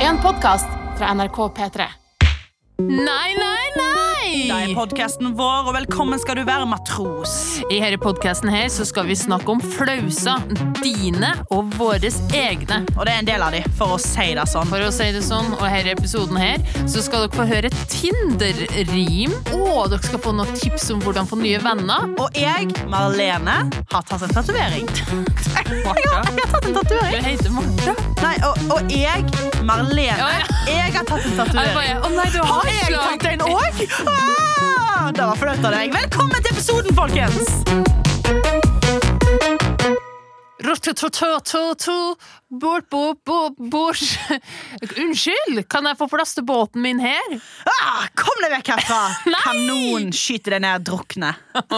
En podkast fra NRK P3. Nei, nei, nei! Det er podkasten vår, og velkommen skal du være, matros. I denne podkasten her så skal vi snakke om flauser. Dine og våres egne. Og det er en del av de, for å si det sånn. For å si det sånn, og her i episoden her så skal dere få høre Tinder-rim. Og dere skal få noen tips om hvordan få nye venner. Og jeg, Marlene, har tatt en tatovering. Jeg har, jeg har tatt en Du tatovering. heter Martha. Nei, og, og jeg, Marlene, Ja, ja. jeg har tatt en tatovering. Å nei, du har Har jeg slag. tatt en òg? Ah, det var flaut av deg. Velkommen til episoden, folkens! Bort, bort, bort, bort. Unnskyld, kan jeg få plass til båten min her? Ah, kom deg vekk herfra! Kanon skyter deg ned, drukne.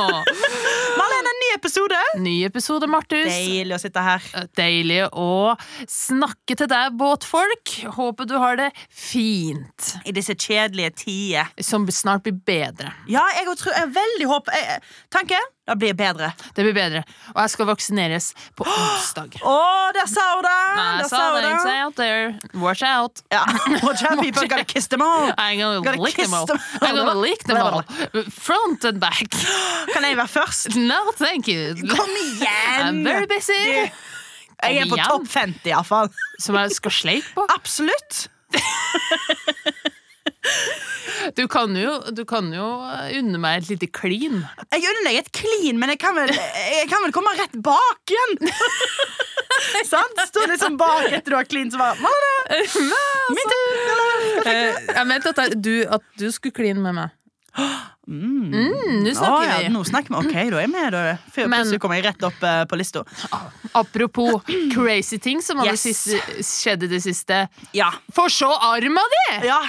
Marlene, en ny episode. Ny episode, Martus. Deilig å sitte her. Deilig å snakke til deg, båtfolk. Håper du har det fint. I disse kjedelige tider. Som snart blir bedre. Ja, jeg, òg tror, jeg veldig håper jeg, Tanke, det blir bedre. Det blir bedre. Og jeg skal vaksineres på onsdag. Å, der sa hun det! Nei, I sa saw that out there. Watch out. Ja. Watch out, people gotta kiss them all. I'm gonna Gotta lick them all. them. I'm gonna lick them all. Front and back. Kan jeg være først? No, thank you. Kom igjen! I'm very busy. Jeg er på topp 50, iallfall. Som jeg skal sleike på. Absolutt. Du kan jo, du kan jo unne meg et lite klin. Jeg unner deg et klin, men jeg kan vel, jeg kan vel komme rett bak igjen. Sant? Sto liksom bak etter du har klint, så bare min tur! Eh, Jeg mente at, jeg- du, at du skulle kline med meg. Mm, Nå Å, snakker ja, vi. nå snakker vi. Ok, da er jeg med. Før plutselig kommer jeg rett opp uh, på lista. Apropos crazy ting som har Yes. skjedd i det siste. Ja. Få se arma di! ja,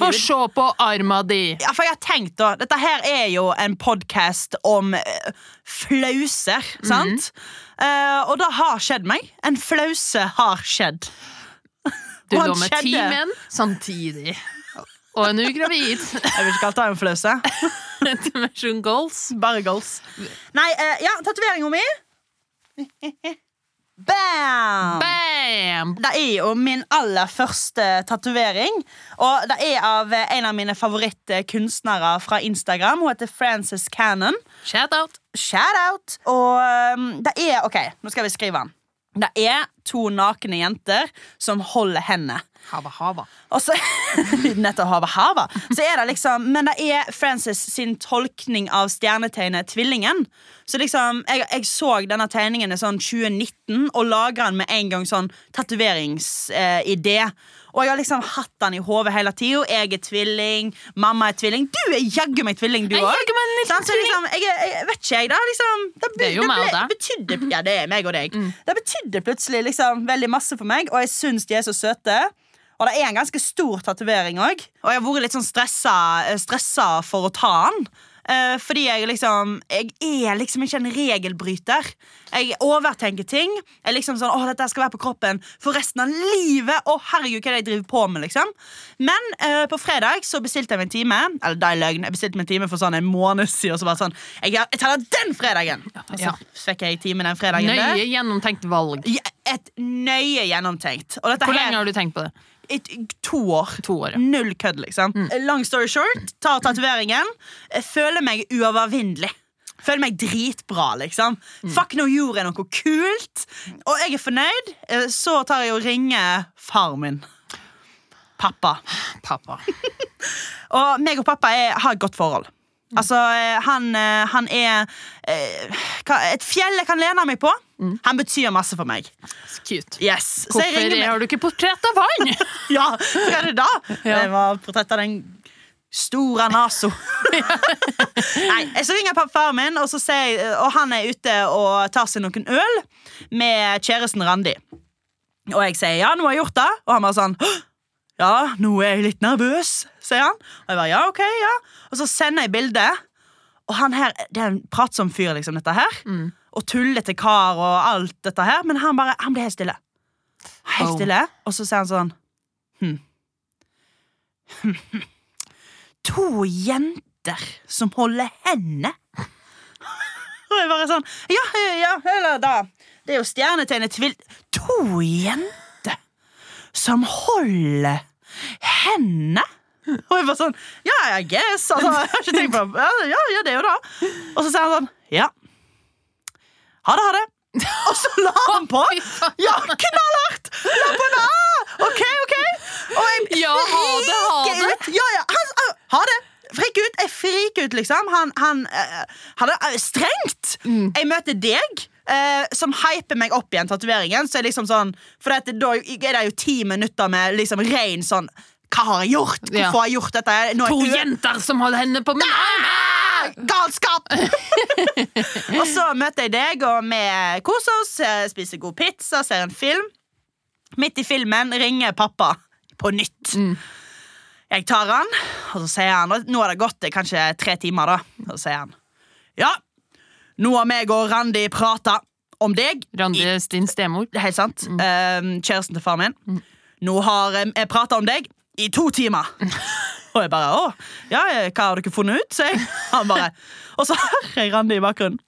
Få se på arma di! Ja, for jeg har tenkt da Dette her er jo en podkast om uh, flauser, sant? Eh, og det har skjedd meg. En flause har skjedd. Du går lå med ti menn samtidig. Og en nå gravid. Jeg vil ikke kalle det en fløse Dimension goals. Bare goals. Nei, uh, ja, tatoveringa mi. Bam! Bam! Det er jo min aller første tatovering. Og det er av en av mine favorittkunstnere fra Instagram. Hun heter Frances Cannon. Shout out. Shout! Og um, det er Ok, nå skal vi skrive den. Det er to nakne jenter som holder hendene. Hava, hava. Og så Lyden etter havet hava. Så er det liksom Men det er Frances sin tolkning av stjernetegnet Tvillingen. Så liksom, jeg, jeg så denne tegningen i sånn 2019 og lagra den med en gang sånn tatoveringsidé. og jeg har liksom hatt den i hodet hele tida. Jeg er tvilling, mamma er tvilling. Du er jaggu meg tvilling, du òg. liksom, jeg, jeg vet ikke, jeg. Er liksom, det, Det er jo meg og deg. betydde, Ja, det er meg og deg. Det betydde plutselig liksom veldig masse for meg, og jeg syns de er så søte. Og det er en ganske stor tatovering òg. Og jeg har vært litt sånn stressa, eh, stressa for å ta den. Eh, fordi jeg liksom Jeg er liksom ikke en regelbryter. Jeg overtenker ting. Jeg er liksom sånn, åh, dette skal være på kroppen for resten av livet. Å herregud, hva er det jeg driver på med liksom Men eh, på fredag så bestilte jeg meg en time. Eller det er løgn, jeg bestilte meg en time for sånn en måned siden. Og så bare sånn, jeg, jeg tar det den fredagen! Og så Ja. fikk jeg time den fredagen. Nøye gjennomtenkt valg. Ja, Et nøye gjennomtenkt. Hvor lenge har du tenkt på det? I to år. To år, ja. Null kødd, liksom. Long story short, tar tatoveringen. Føler meg uovervinnelig. Føler meg dritbra, liksom. Fuck nå gjorde jeg noe kult. Og jeg er fornøyd. Eh, Så tar jeg og ringer far min. Pappa. Pappa. Og meg og pappa er, har et godt forhold. Altså, eh, han, eh, han er eh, et fjell jeg kan lene meg på. Han betyr masse for meg. Yes. Så Hvorfor har du ikke portrett av han? Ja, hva er det da? Ja. Det var portrett av den store naso. Nei, så ringer pappaen min, og, jeg- og han er ute og tar seg noen øl med kjæresten Randi. Og jeg sier ja, nå har jeg gjort det. Og han bare sånn «Hå! Ja, nå er jeg litt nervøs, sier han. Og jeg bare ja, ok, ja. Og så sender jeg bilde, og han her Det er en pratsom fyr, liksom, dette her. Og tullete kar og alt dette her. Men han bare, han blir helt stille. Helt Oh. stille. Og så sier han sånn hm. To jenter som holder henne. Og jeg bare sånn Ja, ja, eller da. Det er jo stjernetegnet tvil... To jenter som holder henne. Og jeg bare sånn Ja, I guess. Altså, jeg har ikke tenkt på det. Ja, ja, det er jo det. Og så sier han sånn Ja. Ha det, ha det. Og så la han på. Ja, knallhardt! La på en A! OK, OK. Og jeg Ja, ha det, ha det. ut. Ja, ja, han, ha det. Frik ut. Jeg friker ut, liksom. Han, han uh, hadde uh, strengt. Mm. Jeg møter deg. Eh, som hyper meg opp igjen tatoveringen. Så er liksom sånn For dette, da er det jo ti minutter med liksom ren sånn Hva har jeg gjort? Ja. Hvorfor har jeg gjort dette? Nå To jenter som holder hendene på min arm! Ah, Galskap! og så møter jeg deg, og vi koser oss, eh, spiser god pizza, ser en film. Midt i filmen ringer pappa på nytt. Mm. Jeg tar han, og så sier han Nå har det gått eh, kanskje tre timer, da. Og så sier han Ja, nå har meg og Randi prata om deg. Randi din stemor. Helt sant. Mm. Eh, kjæresten til faren min. Nå har jeg prata om deg i to timer. Og jeg bare Å, ja, hva har dere funnet ut? sier jeg. Han bare Og så hører jeg Randi i bakgrunnen.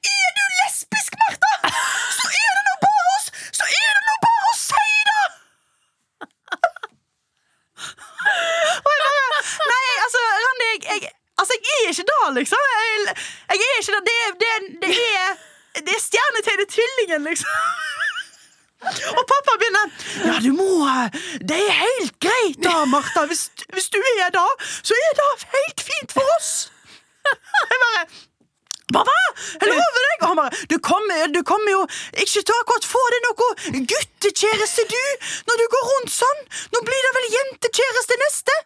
Er du lesbisk, Martha? Så er det nå bare oss Så er det nå bare å si det! Og jeg bare Nei, altså, Randi, jeg, jeg Altså, jeg er ikke da, liksom. Jeg, jeg er ikke. Det, det, er- det er Det er stjernetegnet Tvillingen, liksom. Og pappa begynner Ja, du må Det er helt greit da, Martha. Hvis, hvis du er da, så er det helt fint for oss. Jeg bare Pappa, jeg lover deg! Og han bare du kommer, du jo ikke til å akkurat få deg noe guttekjæreste, du, når du går rundt sånn. Nå blir det vel jentekjæreste neste.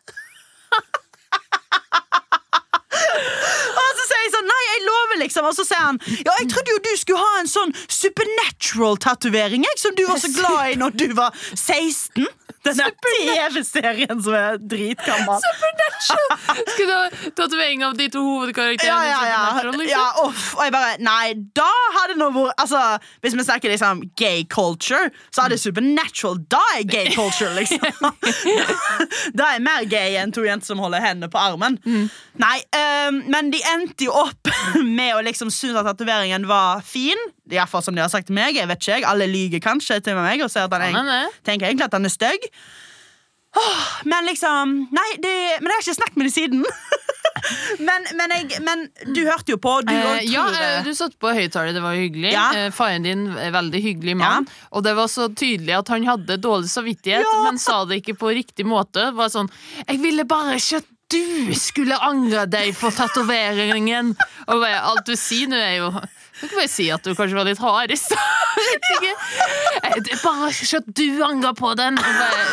Og så sier jeg sånn, nei, jeg lover liksom. Og så sier han, ja, jeg trodde jo du skulle ha en sånn Supernatural-tatovering Som du var så glad i når du var 16 Den TV-serien som er dritgammel. Skal du ha tatovering av de to hovedkarakterene? ja, ja, ja, liksom? ja uff, Og jeg bare, nei, da hadde noe vært Altså, hvis vi snakker liksom gay culture Så hadde Supernatural Da er gay culture, liksom. Da er mer gay enn to jenter som holder hendene på armen. Nei, um, men de endte jo opp Med å liksom synes at tatoveringen var fin I hvert fall som de har sagt til meg Jeg vet ikke, jeg, alle lyger kanskje til meg Og sier at han er, tenker egentlig at han er støgg Åh, Men liksom Nei, det, men jeg har ikke snakket med det siden men, men, jeg, men du hørte jo på, du Eh, ja, eh, du satt på høyttaler, det var hyggelig. Ja. Eh, faren din er veldig hyggelig mann. Og det var så tydelig at han hadde dårlig samvittighet, Ja. men sa det ikke på riktig måte. Det var sånn Jeg ville bare at du skulle angre deg for tatoveringen. Og alt du sier nå, er jo Du kan bare si at du kanskje var litt hard i stad. Bare se at du anga på den. Bare,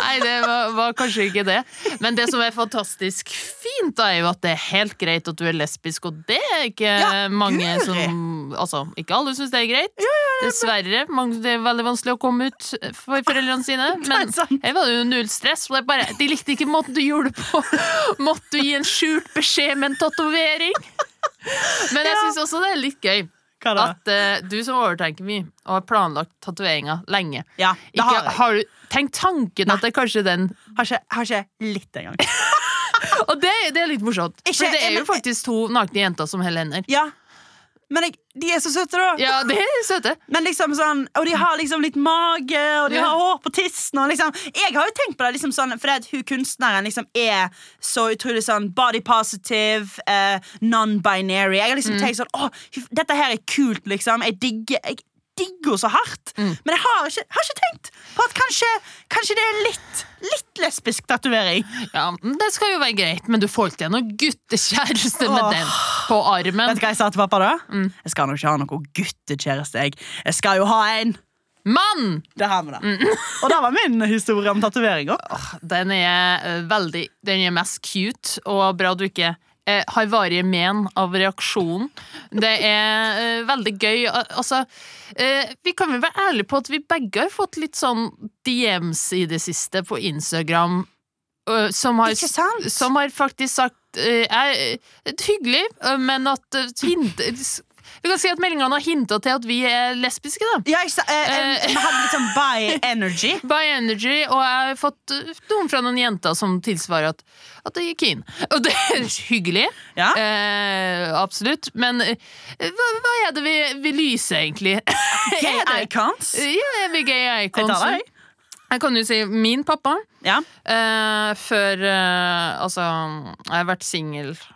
nei, det var, var kanskje ikke det. Men det som er fantastisk fint, da, er jo at det er helt greit at du er lesbisk, og det er ikke Ja, mange guri. som Altså, ikke alle syns det er greit. Dessverre. Mange, det er veldig vanskelig å komme ut for foreldrene sine. Men jeg var det jo null stress. Bare, de likte ikke måten du gjorde det på. Måtte du gi en skjult beskjed med en tatovering? Men jeg syns også det er litt gøy at uh, du som overtenker mye og har planlagt tatoveringer lenge Ja, ikke, har har du tenkt tanken at det er kanskje den Har ikke, har ikke litt engang. Og det, det er litt morsomt. Ikke- For det er jo faktisk to nakne jenter som heller hender. Ja, men jeg, de er så søte, da. Ja, de er søte. Men liksom sånn, Og de har liksom litt mage, og de Ja. har hår på tissen. Liksom, jeg har jo tenkt på det liksom sånn fordi hun kunstneren liksom er så utrolig sånn body positive, eh, non-binary. Jeg har liksom tenkt sånn Å, dette her er kult, liksom. Jeg digger jeg digger så hardt. Men jeg har ikke, har ikke tenkt på at kanskje, kanskje det er litt, litt lesbisk tatovering. Ja, Det skal jo være greit, men du får ikke noen guttekjæreste med Åh. den på armen. Vet du hva jeg sa til pappa da? Jeg skal nok ikke ha noe guttekjæreste. Jeg. jeg skal jo ha en. Mann! Det har vi da. Og det var min historie om tatoveringer. Den er eh, veldig Den er mest cute, og bra du ikke eh, har varige men av reaksjonen. Det er eh, veldig gøy. Altså, eh, vi kan vel være ærlige på at vi begge har fått litt sånn DMs i det siste på Instagram. eh, som har, Ikke sant? som har faktisk sagt eh, er eh, hyggelig, eh, men at eh, hint, Vi kan si at meldingene har hinta til at vi er lesbiske, da. Ja, ikke sant? Eh, eh, Vi hadde litt sånn by energy. By Energy, og jeg har fått uh, noen fra noen jenter som tilsvarer at, at jeg er keen. Og det er hyggelig. Ja. Eh, absolutt. Men eh, hva, hva er det vi, vi lyser, egentlig? Gay icons. Ja, er vi gay Jeg icons? tar deg. Jeg kan jo si min pappa. Ja. eh, før eh, Altså, jeg har vært singel eh,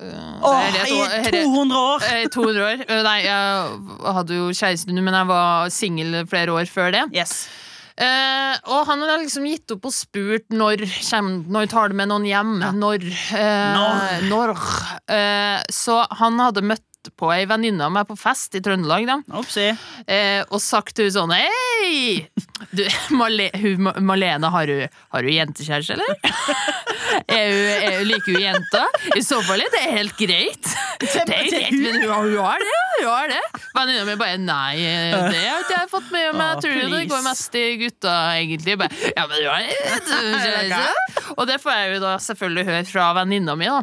Åh, i er- 200 år! eh, 200 år. Eh, Nei, jeg hadde jo kjæreste nå, men jeg var singel flere år før det. Yes. Eh, og han hadde liksom gitt opp og spurt når, når tar du med noen hjem. Når. eh, når. Eh, så han hadde møtt på ei venninne av meg på fest i Trøndelag. da eh, og sagt til hun sånn Hei! Du, Male, hun, Malene, har du, har du jentekjæreste, eller? er hun, er hun, liker hun jenta? I så fall er det helt greit. Det er greit, men hun, hun har det. Hun har det. Venninna mi bare Nei, det har ikke jeg fått med meg. Jeg tror det går mest i gutta, egentlig. Bare, ja, men du har jentekjæreste. Og det får jeg jo da selvfølgelig høre fra venninna mi, da.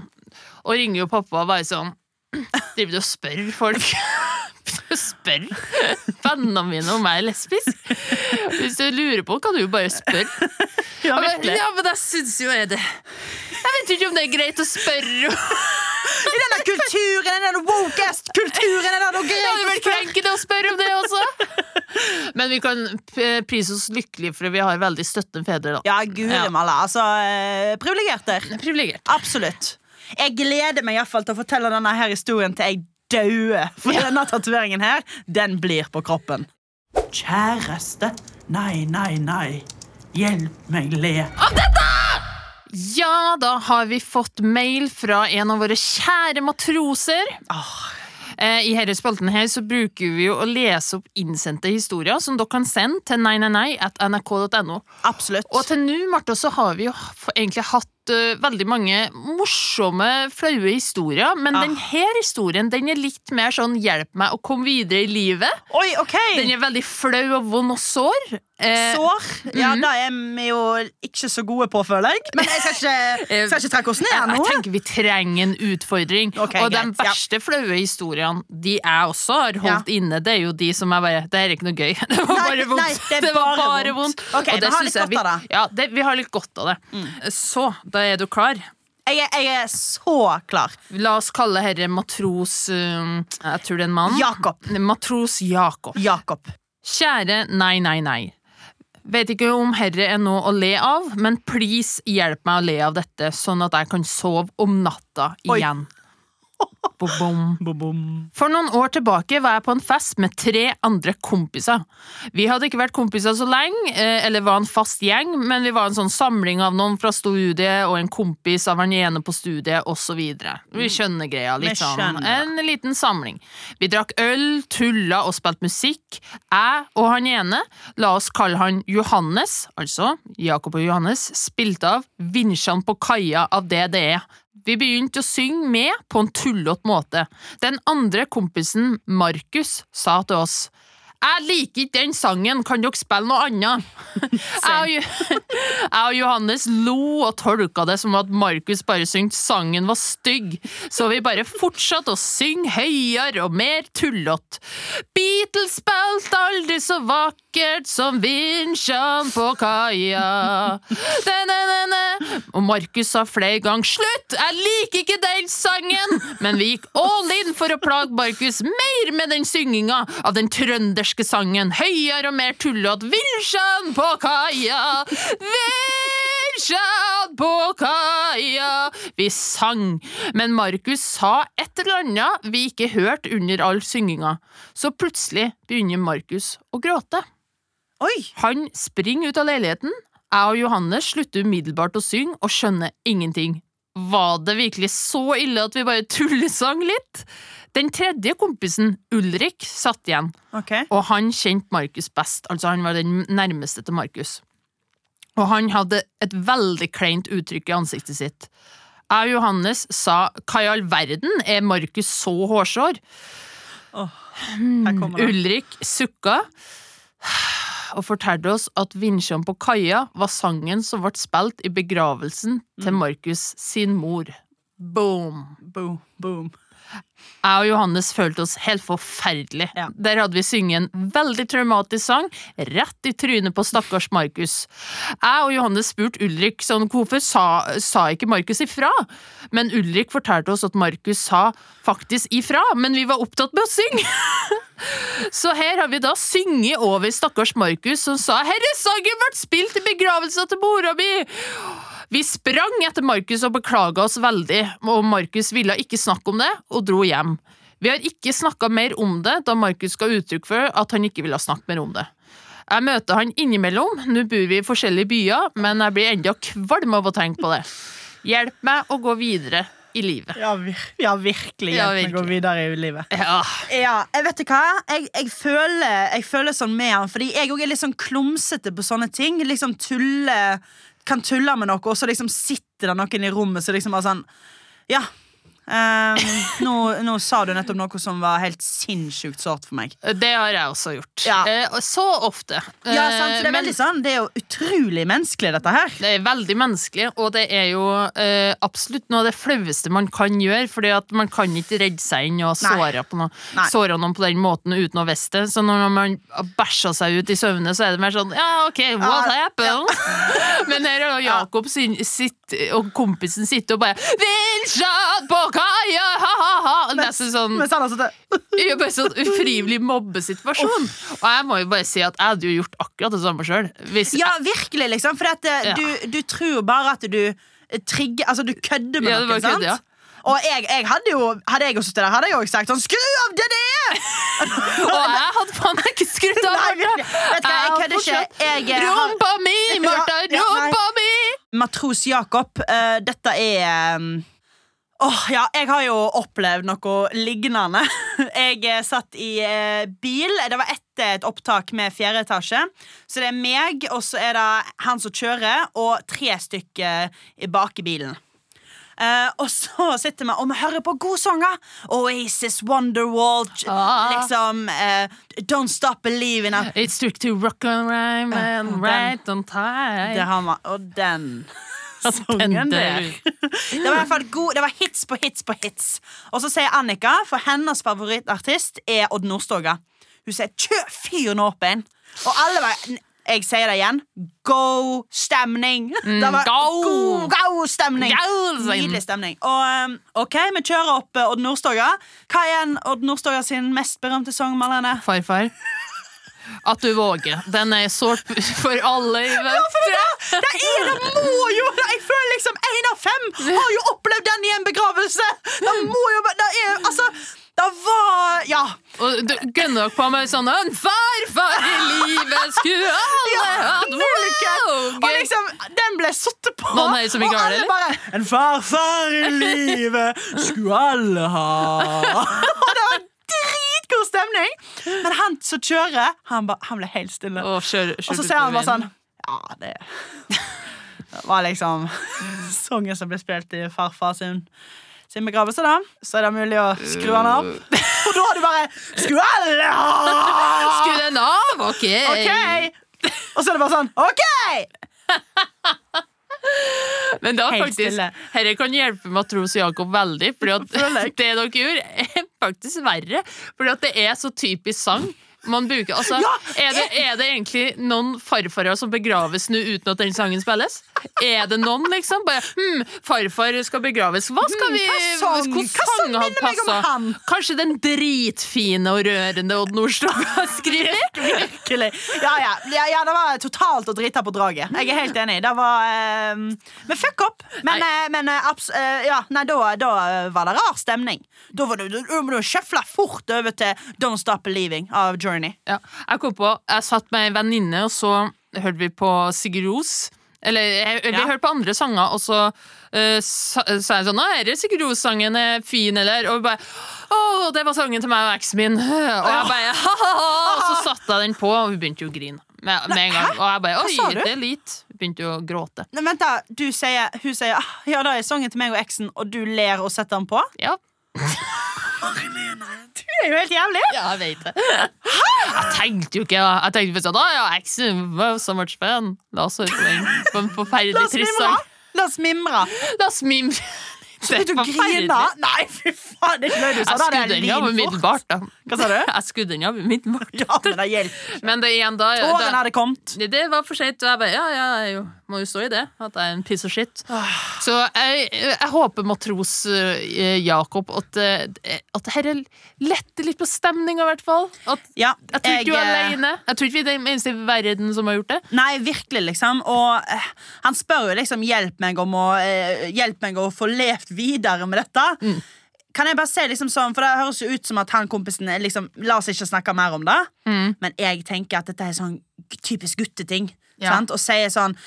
Og ringer jo pappa og bare sånn Driver du og spør folk? Spør vennene mine om jeg er lesbisk. Hvis du lurer på, kan du jo bare spørre. Ja, virkelig. ja, men jeg syns jo er det Jeg vet ikke om det er greit å spørre. I denne kulturen, denne woke-ass-kulturen, er det noe greit ja, greit å spørre? krenkende å spørre om det også. Men vi kan prise oss lykkelige for vi har veldig støttende fedre. da Ja, guri malla. Altså, eh, privilegerte. Absolutt. Jeg gleder meg iallfall til å fortelle denne her historien til jeg dauer. For denne tatoveringen her, den blir på kroppen. Kjæreste, nei, nei, nei. Hjelp meg le. Av dette! Ja, da har vi fått mail fra en av våre kjære matroser. Oh. I denne spalten her så bruker vi jo å lese opp innsendte historier som dere kan sende til nei, nei, nei at nrk.no. Absolutt. Og til nå, Martha, så har vi jo egentlig hatt eh, veldig mange morsomme, flaue historier, men Ah. denne historien den er litt mer sånn 'hjelp meg å komme videre i livet'. Oi, OK! Den er veldig flau og vond og sår. Eh, Sår. Ja, det er vi jo ikke så gode på, føler jeg. Men jeg skal ikke, skal ikke trekke oss ned nå. jeg tenker vi trenger en utfordring. Okay, og de verste ja. flaue historiene de jeg også har holdt inne, det er jo de som jeg bare Det er ikke noe gøy. Det var Nei, bare vondt. nei, det det, var bare vondt. vondt. Ok, og det vi har litt godt vi, av det. Mm. Ja, det, vi har litt godt av det. Så, da er du klar. Jeg er, jeg er så klar. La oss kalle herre matros um, Jeg tror det er en mann. Jakob. Matros Jakob. Jakob. Kjære nei, nei, nei. Vet ikke om herre er noe å le av, men please hjelp meg å le av dette, sånn at jeg kan sove om natta igjen. Bo-bom. Bo-bom. For noen år tilbake var jeg på en fest med tre andre kompiser. Vi hadde ikke vært kompiser så lenge, eh, eller var en fast gjeng, men vi var en sånn samling av noen fra studiet og en kompis av han ene på studiet, osv. Vi skjønner greia. Litt sånn. En liten samling. Vi drakk øl, tulla og spilte musikk. Jeg og han ene, la oss kalle han Johannes, altså Jakob og Johannes, spilte av Vinsjene på kaia av DDE. Vi begynte å synge med på en tullete måte. Den andre kompisen, Markus, sa til oss jeg liker ikke den sangen, kan dere spille noe annet? jeg, og, Johannes lo og tolka det som at Markus bare syntes sangen var stygg, så vi bare fortsatte å synge høyere og mer tullete. Beatles spilte aldri så vakkert som vinsjene på kaia. Og Markus sa flere ganger 'slutt, jeg liker ikke den sangen', men vi gikk all in for å plage Markus mer med den synginga av den trønderske sangen. Høyere og mer tullete. Vinsjene på kaia, vinsjene på kaia. Vi sang, men Markus sa et eller annet vi ikke hørte under all synginga. Så plutselig begynner Markus å gråte. Oi! Han springer ut av leiligheten. Jeg og Johannes slutter umiddelbart å synge og skjønner ingenting. Var det virkelig så ille at vi bare tullesang litt? Den tredje kompisen, Ulrik, satt igjen, okay. og han kjente Markus best, altså han var den nærmeste til Markus. Og han hadde et veldig kleint uttrykk i ansiktet sitt. Jeg og Johannes sa hva i all verden er Markus så hårsår? Oh. Ulrik sukka og fortalte oss at Vinsjene på kaia var sangen som ble spilt i begravelsen Mm. til Markus sin mor. Boom! Boom, boom. Jeg og Johannes følte oss helt forferdelig. Ja. Der hadde vi synget en veldig traumatisk sang rett i trynet på stakkars Markus. Jeg og Johannes spurte Ulrik sånn, hvorfor sa, sa ikke Markus ifra? Men Ulrik fortalte oss at Markus sa faktisk ifra, men vi var opptatt med å synge. Så her har vi da synget over stakkars Markus som sa 'Herre sangen ble spilt i begravelsen til mora mi'. Vi sprang etter Markus og beklaga oss veldig, og Markus ville ikke snakke om det, og dro hjem. Vi har ikke snakka mer om det, da Markus ga uttrykk for at han ikke ville snakke mer om det. Jeg møter han innimellom, nå bor vi i forskjellige byer, men jeg blir enda kvalm av å tenke på det. Hjelp meg å gå videre i livet. Ja, vir ja virkelig. Ja, virkelig. gå videre i livet. Ja, Ja, jeg vet du hva? Jeg, jeg, føler, jeg føler sånn med han, fordi jeg òg er litt sånn klumsete på sånne ting. Liksom tulle, kan tulle med noe, og så liksom sitter det noen i rommet så liksom bare sånn Ja. Ehm, nå, nå sa du nettopp noe som var helt sinnssykt sårt for meg. det har jeg også gjort. Ja. Eh, Så ofte. Ja, sant? Eh, det, er men- sånn, det er jo utrolig menneskelig, dette her. Det er veldig menneskelig, og det er jo eh, absolutt noe av det flaueste man kan gjøre, fordi at man kan ikke redde seg inn og såre, på noe, såre noen på den måten uten å visste det. Så når man bæsjer seg ut i søvne, så er det mer sånn Ja, OK, what Ja, happened? Jo Jakob sin, sitt, og kompisen sitter og bare Vinsjad på kaia, ha-ha-ha! Nesten sånn Mens han har sittet det er bare sånn ufrivillig mobbesituasjon. Og jeg må jo bare si at jeg hadde jo gjort akkurat det samme sjøl. Ja, virkelig, liksom. For at, eh, Ja. du, du tror bare at du trigger Altså, du kødder med Ja, noe, sant? Kødde, ja. Og jeg, jeg hadde jo Hadde jeg sittet der, hadde jeg òg sagt sånn Skru av det det er! Og jeg hadde faen ikke skrudd av! Nei, virkelig. Vet du jeg kødder ikke. Jeg, eh, Rumpa mi, Martha, Ja, ja, rumpa mi! Matros Jakob, uh, dette er um, Åh, ja, jeg har jo opplevd noe lignende. Jeg eh, satt i uh, bil. Det var etter et opptak med fjerde etasje. Så det er meg, og så er det han som kjører, og tre stykker bak i bilen. Eh, og så sitter vi og vi hører på godsanger. Oasis, Wonderwall, Ah. liksom uh, Don't Stop Believing. It's strict to rock and rhyme and uh, right on time. Det har man, og den sangen der. Det var i hvert fall god, det var hits på hits på hits. Og så sier Annika, for hennes favorittartist er Odd Nordstoga. Hun sier 'kjør fyren åpen'. Og alle bare Jeg sier det igjen. Go stemning! Det var Mm, go! go, stemning. Nydelig stemning. Og um, OK, vi kjører opp eh, Odd Nordstoga. Hva er en Odd Nordstoga sin mest berømte sang, Marlene? Farfar. At du våger. Den er sårt for alle i det, Det er det må jo Jeg føler liksom én av fem har jo opplevd den i en begravelse! Det må jo Det er altså Det var Ja. Og du gønner dere på meg sånn En farfar i livet skulle alle hatt Wow! Og liksom, den ble satt på, Noen her som og ikke har alle det, eller? bare En farfar i livet skulle alle ha. Og det var dritgod stemning! Men han som kjører, han, ba, han ble helt stille. Og kjør, Og så ser han bare sånn Ja, det Det var liksom sangen som ble spilt i farfar sin, sin begravelse, da. Så er det mulig å skru han av. Og da har du bare Skru den av! Skru den av! Ok. OK! Og så er det bare sånn OK! Men da faktisk dette kan hjelpe Matros Jakob veldig, Fordi at det dere gjør, er faktisk verre. Fordi at det er så typisk sang. Man bruker, altså, Ja, er, det, er det egentlig noen farfarer som begraves nå uten at den sangen spilles? Er det noen, liksom? Bare, hm, farfar skal begraves. Hva skal Hmm, vi hva sang? Hva sang hadde han? Kanskje den dritfine og rørende Odd Nordstoga har skrevet? Virkelig. Ja, ja. ja, ja, det var totalt å drite på draget. Jeg er helt enig. Det var eh, Men fuck opp. Men, Nei. eh, men eh, abs eh, ja, nei, da, da var det rar stemning. Da var du, du, du, du sjøfla fort over til Don't Stop Believing av Journey. Ja, jeg kom på, jeg satt med en venninne, og så hørte vi på Sigurd Ros. Eller jeg, vi Ja. hørte på andre sanger, og så uh, sa, sa jeg sånn Å, er det Sigurd Ros-sangen er fin, eller? Og bare Å, det var sangen til meg og eksen min. Og jeg bare «Ha-ha-ha», Og så satte jeg den på, og hun begynte jo å grine. Med, med en gang. Og jeg bare Oi, det er litt. Begynte å gråte. Nei, vent da, du sier, Hun sier ah, ja, det er sangen til meg og eksen, og du ler og setter den på? Ja, Du er jo helt jævlig! ja jeg vet det. Jeg tenkte jo ikke Jeg tenkte først sånn Å ja, eksen var so much fun. La oss høre på den. På en La forferdelig trist sang. La oss mimre. La oss mimre. Så begynte hun å grine. Nei, fy faen, det er ikke løgn. Du sa Jeg skudde den av umiddelbart, da. Hva sa du? Jeg skudde den av umiddelbart. Ja, men det hjelper. Men det igjen da, Tårene hadde kommet. Det var for seint. og Jeg bare, ja, ja, jeg må jo stå i det. At jeg er en piece of shit. Så jeg, jeg håper matros eh, Jakob at, eh, at dette letter litt på stemninga, i hvert fall. At, Ja, jeg tror ikke du er aleine. alene. Jeg tror ikke vi er den eneste i verden som har gjort det. Nei, virkelig, liksom. Og uh, han spør jo liksom hjelp meg om å uh, Hjelp meg å få levd videre med dette. Mm. Kan jeg bare se liksom sånn, For Det høres jo ut som at han kompisen liksom La oss ikke snakke mer om det. Mm. Men jeg tenker at dette er sånn typisk gutteting. Ja. Sant? Og sier sånn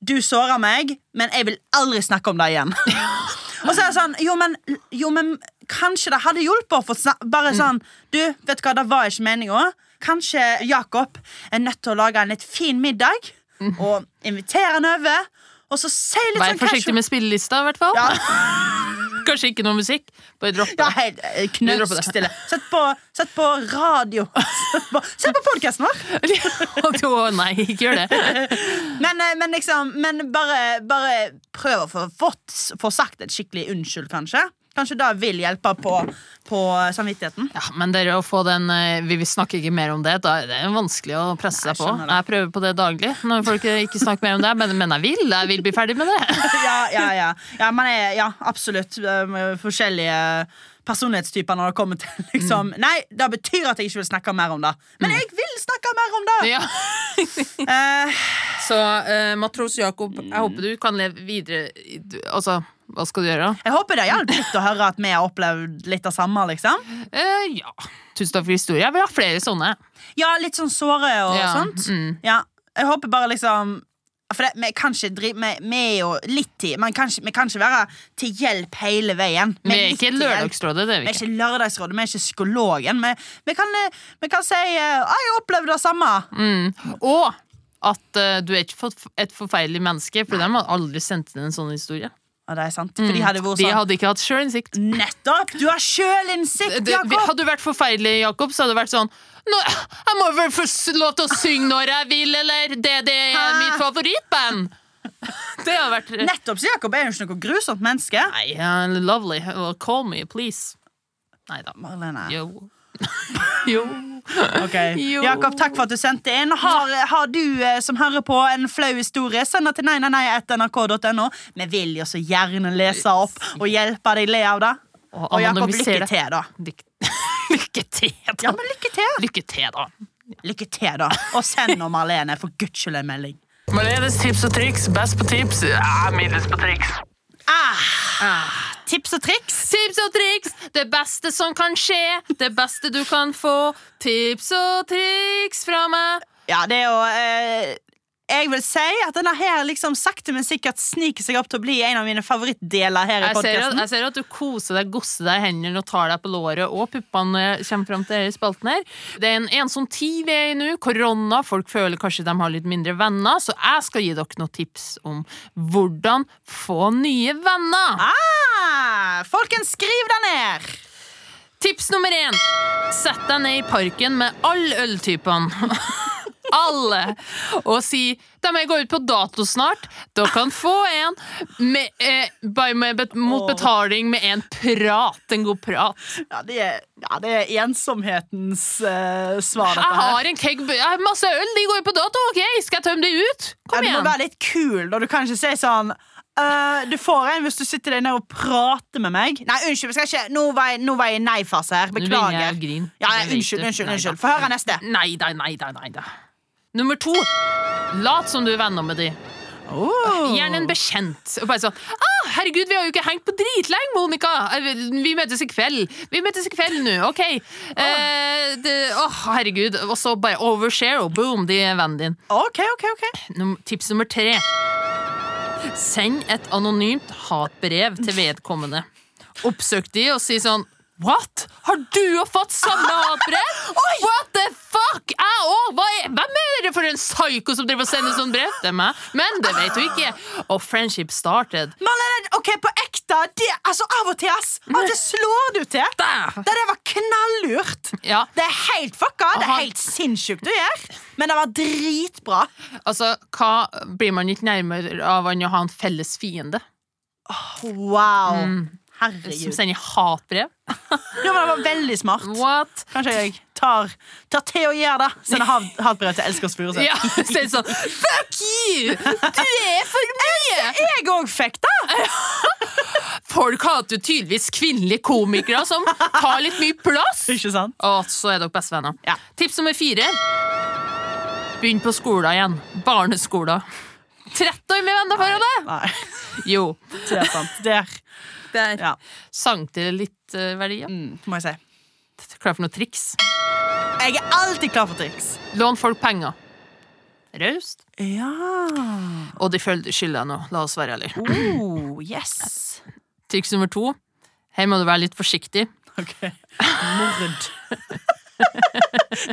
Du såra meg, men jeg vil aldri snakke om det igjen. og så er det sånn Jo, men, jo, men kanskje det hadde hjulpet å få Bare sånn Du, vet du hva, det var ikke meninga. Kanskje Jakob er nødt til å lage en litt fin middag og invitere han over. Og så si litt Vær sånn forsiktig med spillelista, i hvert fall. Ja, Kanskje ikke noe musikk. Bare dropp det. Ja, hei, Knøsk stille. Sett på, sett på radio. Sett på, podkasten vår. Å, nei, ikke gjør det. Men, eh, men liksom Men bare, bare prøv å få, få sagt et skikkelig unnskyld, kanskje. Kanskje det vil hjelpe på, på samvittigheten. Ja, men dere å få den eh, Vi snakker ikke mer om det. Da er det vanskelig å presse seg på. det. Jeg prøver på det daglig når folk ikke snakker mer om det. Men, men jeg vil. Jeg vil bli ferdig med det. Ja, ja, ja. ja, man er, ja absolutt eh, forskjellige personlighetstyper når det kommer til liksom Nei, det betyr at jeg ikke vil snakke mer om det. Men jeg vil snakke mer om det! Ja. uh, Så uh, matros Jakob, jeg håper du kan leve videre. du- Altså, hva skal du gjøre? jeg håper det hjalp litt å høre at vi har opplevd litt av samme. liksom Eh, ja. Tusen takk for historien. Jeg vil ha flere sånne. Ja, litt sånn såre og Ja, sånt. mm. Ja, jeg håper bare liksom For det, vi kan ikke drive Vi, vi er jo litt tid Men kan ikke- vi kan ikke være til hjelp hele veien. Vi er ikke. Lørdagsrådet, det er Vi vi er ikke. ikke Lørdagsrådet, vi er ikke psykologen. Vi, vi, kan, eh, vi kan si eh, «Ah, 'Jeg opplevde det samme'. Mm. Og at uh, du er ikke et forferdelig menneske, for de har aldri sendt inn en sånn historie. Det er sant, for de hadde vært De sånn hadde ikke hatt sjølinnsikt. Nettopp! Du har sjølinnsikt, Jakob! Hadde du vært forferdelig, Jakob, så hadde det vært sånn Nå, Jeg må vel få lov til å synge når jeg vil, eller? Det, det er Hæ? mitt favorittband! Det hadde vært Nettopp, så Jakob er jo ikke noe grusomt menneske. Nei, lovely. Well, call me, please. Nei da. Marlene. Jo. jo. Ok. Jo. Jakob, takk for at du sendte inn. Har, har du eh, som hører på en flau historie, send det til nei, nei, nei, etter nrk.no. Vi vil jo så gjerne lese opp og hjelpe deg le av det. Og Og Jakob, lykke det. til, da. Lykke, lykke til, da. Ja, men lykke til. Lykke til, da. Lykke til, da. Og send nå Marlene for guds skyld en melding. Marlenes tips og triks. Best på tips. Ja, middels på triks. Ah. Ah, tips og triks. Tips og triks, det beste som kan skje, det beste du kan få. Tips og triks fra meg. Ja, det er jo eh, Jeg vil si at denne her liksom sakte, men sikkert sniker seg opp til å bli en av mine favorittdeler her i Jeg podkasten. jeg ser at du koser deg, gosser deg i hendene og tar deg på låret, og puppene kommer fram til denne spalten her. Det er en ensom tid vi er i nå. Korona. Folk føler kanskje de har litt mindre venner, så jeg skal gi dere noen tips om hvordan få nye venner. Ah, folkens, skriv det ned! Tips nummer én. Sett deg ned i parken med alle øltypene. Alle. Og si da må jeg gå ut på dato snart. Dere kan få en med, eh, med bet mot betaling med en prat. En god prat. Ja, det er, ja, det er ensomhetens eh, svar, Jeg her. har en keg Jeg har masse øl, de går jo på dato. Ok, Skal jeg tømme de ut? Ja, Kom du må igjen. være litt kul, da. Du kan ikke si sånn «Øh, du får en hvis du sitter der ned og prater med meg. Nei, unnskyld, vi skal ikke Nå var jeg, nå var jeg i nei-fase her. Nå begynner jeg Beklager. grine. Ja, Det vet unnskyld, unnskyld, Nei unnskyld. Få høre neste. Nei da, nei da, nei da. Nummer to. Lat som du er venner med de. Oh. Gjerne en bekjent. Og bare sånn ah, 'Herregud, vi har jo ikke hengt på dritlenge, Monica! Vi møtes i kveld. Vi møtes i kveld nå, OK? Eh, oh, herregud. Og så bare overshare, og boom, de er vennen din. OK, OK. ok Num tips nummer tre. Send et anonymt hatbrev til vedkommende. Oppsøk de og si sånn What? Har du fått samme hatbrev? What the fuck? Jeg òg! Hvem er dere for en psyko som driver og sender sånn brev til meg? Men det vet du ikke. Og friendship started. Marlene, ok, på ekte. Det, altså, av og til, ass. Av og til slår du til. Det der var knallurt. Ja, Det er helt fucka. Det er helt sinnssykt å gjøre. Men det var dritbra. altså, hva blir man ikke nærmere av enn å ha en felles fiende? Wow. Mm. Som sender hatbrev. Ja, men det var veldig smart. What? Kanskje jeg tar, tar til og gjør det. Sender hat- hatbrev til Elskers Furuseth. Ja, så sånn Fuck you! Du er for mye! Jeg òg fikk det! Folk hater tydeligvis kvinnelige komikere som tar litt mye plass. Ikke sant? Og så er dere bestevenner. Ja. Tips nummer fire. Begynn på skolen igjen. Barneskolen. 30 år med venneforholdet! Nei, Jo. det er sant. Der. Der Ja. sank det litt uh, verdier. Mm, må jeg si. Klar for noe triks? Jeg er alltid klar for triks. Lån folk penger. Raust. Ja Og de følger skylda nå. La oss være ærlige. oh, Yes. Triks nummer to. Her må du være litt forsiktig. Ok. Mord.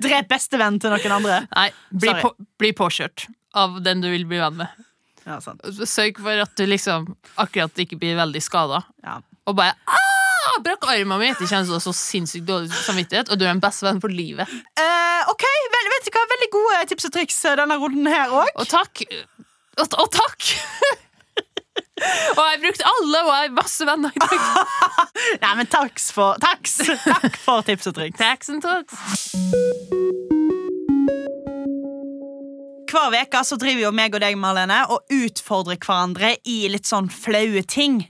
Drep bestevenn til noen andre. Nei, bli, på, bli påkjørt av den du vil bli venn med. Ja, sant. Sørg for at du liksom akkurat ikke blir veldig skada. Ja. Og bare «Ah, Brakk armen min! Det kjennes så sinnssykt dårlig samvittighet, og du er en bestevenn for livet. Eh, ok, vel, vet du hva? Veldig gode tips og triks eh, denne runden her òg. Og takk! Og, og takk! og jeg brukte alle, og jeg har masse venner i dag. Nei, men takks for, takks. Takk for tips og triks. Taks and talks. Hver uke driver jo meg og deg, Marlene, og utfordrer hverandre i litt sånn flaue ting.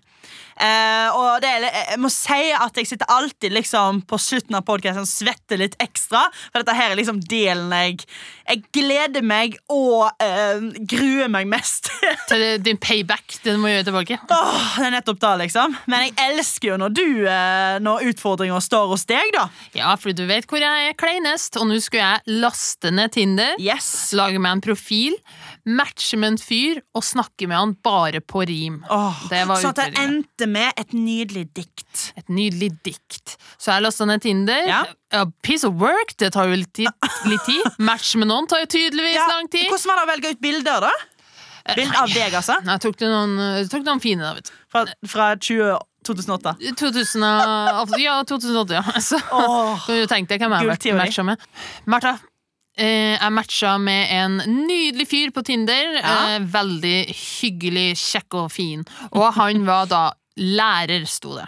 Eh, og det er, jeg må si at jeg sitter alltid liksom på slutten av podkasten og svetter litt ekstra. For dette her er liksom delen jeg Jeg gleder meg og eh, gruer meg mest til. Din payback. Du må gjøre tilbake. Åh, det er nettopp da, liksom. Men jeg elsker jo når du eh, Når utfordringa står hos deg, da. Ja, for du vet hvor jeg er kleinest, og nå skulle jeg laste ned Tinder. Yes. Lage meg en profil, matche med en fyr og snakke med han bare på rim. Åh, Det var at det endte med et nydelig dikt. Et nydelig dikt. Så jeg lasta ned Tinder. Ja. A piece of work, det tar jo litt tid. Litt tid. Match med noen tar jo tydeligvis Ja, lang tid. Hvordan var det å velge ut bilder, da? Bilder av deg, altså? Jeg tok, noen, tok noen fine, da, vet du. Fra, fra 20, 2008. 2000, ja, 2008, ja. Så oh, du tenkte hvem jeg matcha med. Martha. Eh, jeg matcha med en nydelig fyr på Tinder. Ja. Eh, veldig hyggelig, kjekk og fin. Og han var da lærer, sto det.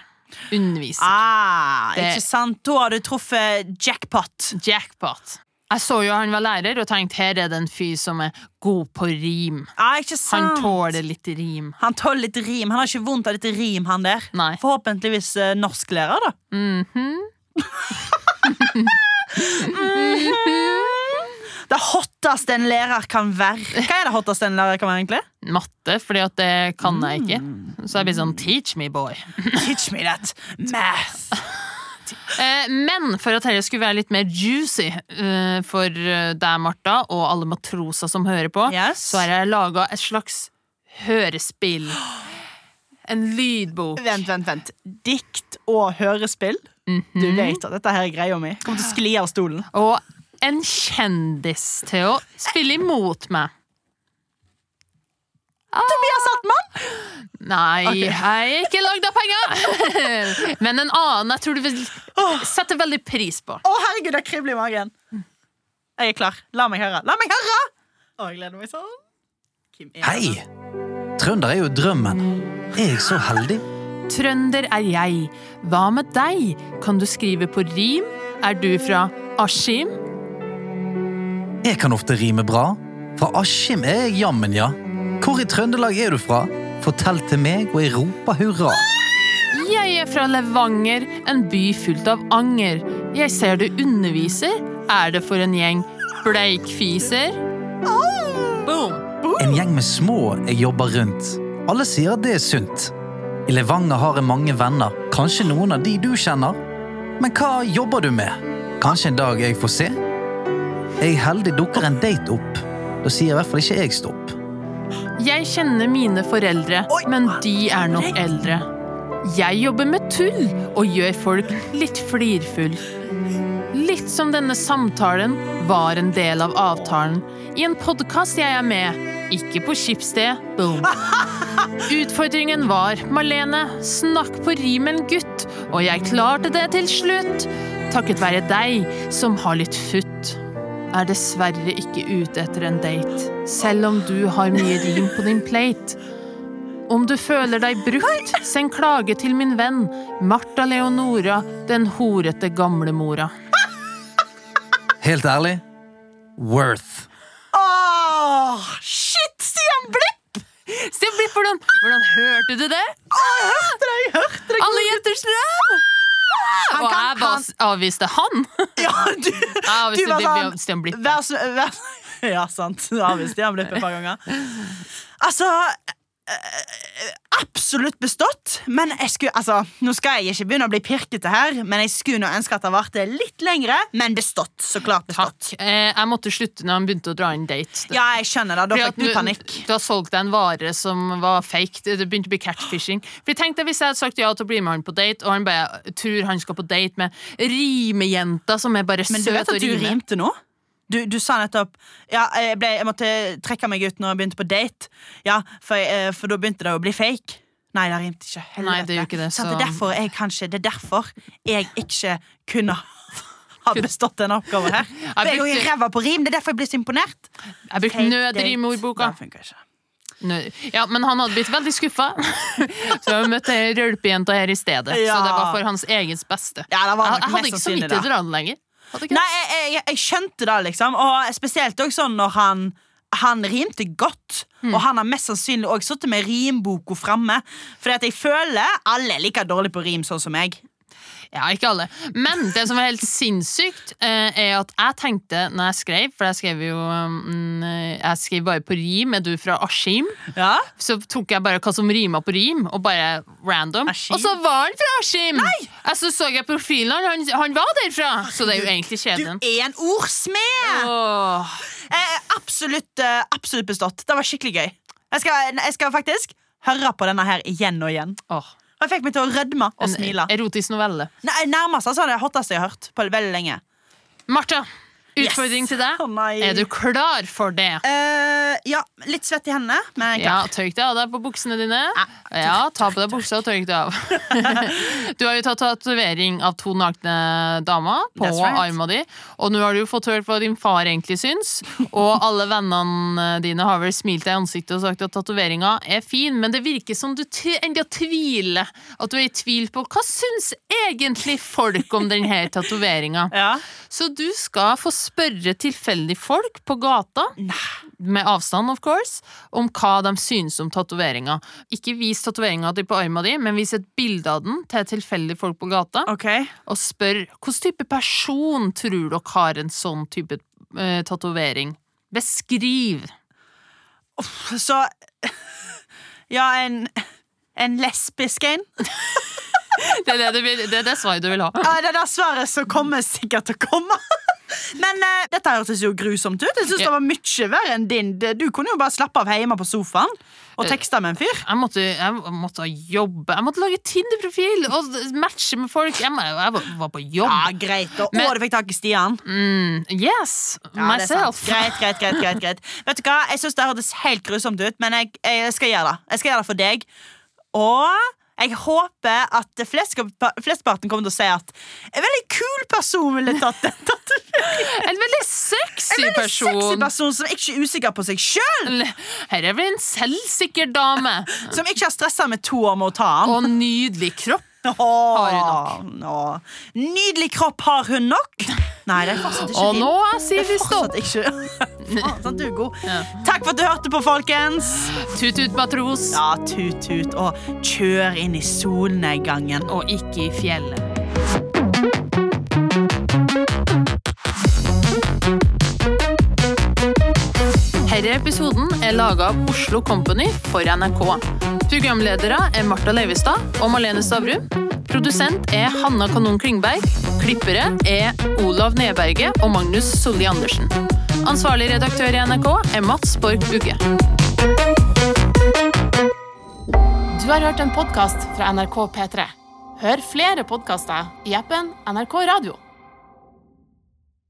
Underviser. ah, Det- ikke sant? Da har du truffet jackpot. Jackpot. Jeg så jo han var lærer, og tenkte her er det en fyr som er god på rim. Ah, Han tåler litt rim. Han tåler litt rim. Han har ikke vondt av litt rim, han der. Nei. Forhåpentligvis eh, norsklærer, da. Mhm. Det hotteste en lærer kan være. Hva er det hotteste en lærer kan være, egentlig? Matte, fordi at det kan jeg ikke. Så jeg blir sånn teach me, boy. Teach me that math. Eh, men for at dette skulle være litt mer juicy eh, for eh, deg, Martha, og alle matroser som hører på, Yes. så har jeg laga et slags hørespill. En lydbok. Vent, vent, vent. Dikt og hørespill? Du vet at dette her er greia mi. Kommer til å skli av stolen. Og en kjendis til å spille imot meg. Tobias Altmann! Nei, okay. jeg er ikke lagd av penger! Men en annen jeg tror du vil sette veldig pris på. Å, herregud, det kribler i magen. Jeg er klar. La meg høre. La meg høre! Å, jeg gleder meg sånn. Kim er Hei! Trønder er jo drømmen. Er jeg så heldig? Trønder er jeg. Hva med deg? Kan du skrive på rim? Er du fra Askim? Jeg kan ofte rime bra. Fra Askim er jeg jammen, ja. Hvor i Trøndelag er du fra? Fortell til meg, og jeg roper hurra. Jeg er fra Levanger, en by fullt av anger. Jeg ser du underviser. Er det for en gjeng bleikfiser? Boom! En gjeng med små jeg jobber rundt. Alle sier at det er sunt. I Levanger har jeg mange venner, kanskje noen av de du kjenner. Men hva jobber du med? Kanskje en dag jeg får se? Er jeg heldig dukker en date opp. Da sier i hvert fall ikke jeg stopp. Jeg kjenner mine foreldre, Oi. men de er nok eldre. Jeg jobber med tull og gjør folk litt flirfull. Litt som denne samtalen var en del av avtalen. I en podkast jeg er med, ikke på Skipsted. Boom. Utfordringen var Malene, snakk på rimen, gutt. Og jeg klarte det til slutt. Takket være deg som har litt futt. Er dessverre ikke ute etter en date, selv om du har mye rim på din plate. Om du føler deg brukt, send klage til min venn Martha Leonora, den horete gamlemora. Helt ærlig worth. Åh, shit, Stian Blipp! Stian Blipp, hvordan, hvordan hørte du det? Jeg Hørte deg, hørte deg. Alle jenters drøm! Han Og kan- jeg bare avviste han. Ja, du, Jeg du var sånn Stian Blippe. Vær vær, Ja, sant. Du avviste Stian Blippe et par ganger. Altså Absolutt bestått. Men jeg skulle, altså, nå skal jeg ikke begynne å bli pirkete her, men jeg skulle nå ønske at det varte litt lengre. Men bestått. Så klart bestått. Takk. Eh, jeg måtte slutte når han begynte å dra inn date. Ja, jeg skjønner det. Da fikk du panikk. Du har solgt deg en vare som var fake. Det begynte å bli catfishing. For tenk deg Hvis jeg hadde sagt ja til å bli med han på date, og han bare tror han skal på date med rimejenta som er bare Men du søt vet og at du rimte nå? Du, du sa nettopp Ja, jeg, ble, jeg måtte trekke meg ut når jeg begynte på date. Ja, For, jeg- for da begynte det å bli fake. Nei, det rimte ikke. Helvete. Nei, det ikke det, så... det er derfor jeg kanskje Det er derfor jeg ikke kunne ha bestått denne oppgaven her. For jeg er jo brukte- ræva på rim. Det er derfor jeg blir så imponert. Jeg brukte nødrimordboka. Det funker ikke. Ja, men han hadde blitt veldig skuffa. Så jeg møtte ei rølpejente her i stedet. Så det var for hans eget beste. Ja, det var Jeg, jeg hadde ikke så mye til å dra den lenger. Nei, jeg, jeg, jeg skjønte det, liksom. Og spesielt også sånn når han han rimte godt, mm. og han har mest sannsynlig òg sittet med rimboka framme. At jeg føler alle er like dårlige på rim, sånn som meg. Ja, ikke alle. Men det som var helt sinnssykt, eh, er at jeg tenkte når jeg skrev For jeg skrev jo mm, Jeg skrev bare på rim. Er du fra Askim? Ja? Så tok jeg bare hva som rima på rim, og bare random. Askim? Og så var han fra Askim! Jeg så, jeg profilen han, han var derfra! Så det er jo egentlig Du er en ordsmed! Oh. Eh, absolutt, eh, absolutt bestått. Det var skikkelig gøy. Jeg skal, jeg skal faktisk høre på denne her igjen og igjen. Åh. Jeg fikk meg til å rødme og smile. En erotisk novelle. Nei, Nærmest altså det hotteste jeg har hørt på veldig lenge. Martha, utfordring Yes. til deg. Oh. Er du klar for det? Uh, ja, litt svett i hendene, men Ja. Tørk deg av deg på buksene dine. Ja, Ja, Ta på deg buksa og tørk deg av. Du har jo tatt tatovering av to nakne damer på right. armen din, Og nå har du jo fått hørt hva din far egentlig syns. Og alle vennene dine har vel smilt deg i ansiktet og sagt at tatoveringa er fin, men det virker som du enda tviler. At du er i tvil på hva syns egentlig folk om denne tatoveringa. Ja. Så du skal få spørre tilfeldige folk på gata, med avstand of course, om hva de synes om tatoveringa. Ikke vis tatoveringa di på armen din, men vis et bilde av den til tilfeldige folk på gata, okay. og spør hvilken type person tror dere har en sånn type uh, tatovering. Beskriv. Så Ja, en En lesbisk en? Det er det, vil, det, er det svaret du vil ha. Ja, det er det svaret som kommer sikkert til å komme. Men uh, dette hørtes jo grusomt ut. Jeg synes det var mye verre enn din. Du kunne jo bare slappe av hjemme på sofaen og tekste med en fyr. Jeg måtte, jeg måtte jobbe. Jeg måtte lage Tinder-profil og matche med folk. Jeg, jeg var- på jobb. Ja, greit. Og, Men- og du fikk tak i Stian. Mm, yes, Ja, myself. Greit, greit, greit, greit, greit. Vet du hva? Jeg synes det hørtes helt grusomt ut, men jeg, jeg skal gjøre det. Jeg skal gjøre det for deg. Og jeg håper at flest- flesteparten kommer til å si at en veldig kul person ville tatt den. tatoveringen. En veldig sexy En veldig person. sexy person som ikke er usikker på seg sjøl. Her er vel en selvsikker dame. Som ikke har stressa med to år med å ta den. Og nydelig kropp. Åh, nok!» Nydelig kropp har hun nok. Nei, det er fortsatt ikke Og nå sier er vi stopp. Faen. Ja. Takk for at du hørte på, folkens. Tut-tut, matros. Ja, tut-tut og kjør inn i solnedgangen. Og ikke i fjellet. Denne episoden er laga av Oslo Company for NRK. Programledere er Marta Leivestad og Malene Stavrum. Produsent er Hanna Kanon Klingberg. Klippere er Olav Neberget og Magnus Solli Andersen. Ansvarlig redaktør i NRK er Mats Borg Bugge. Du har hørt en podkast fra NRK P3. Hør flere podkaster i appen NRK Radio.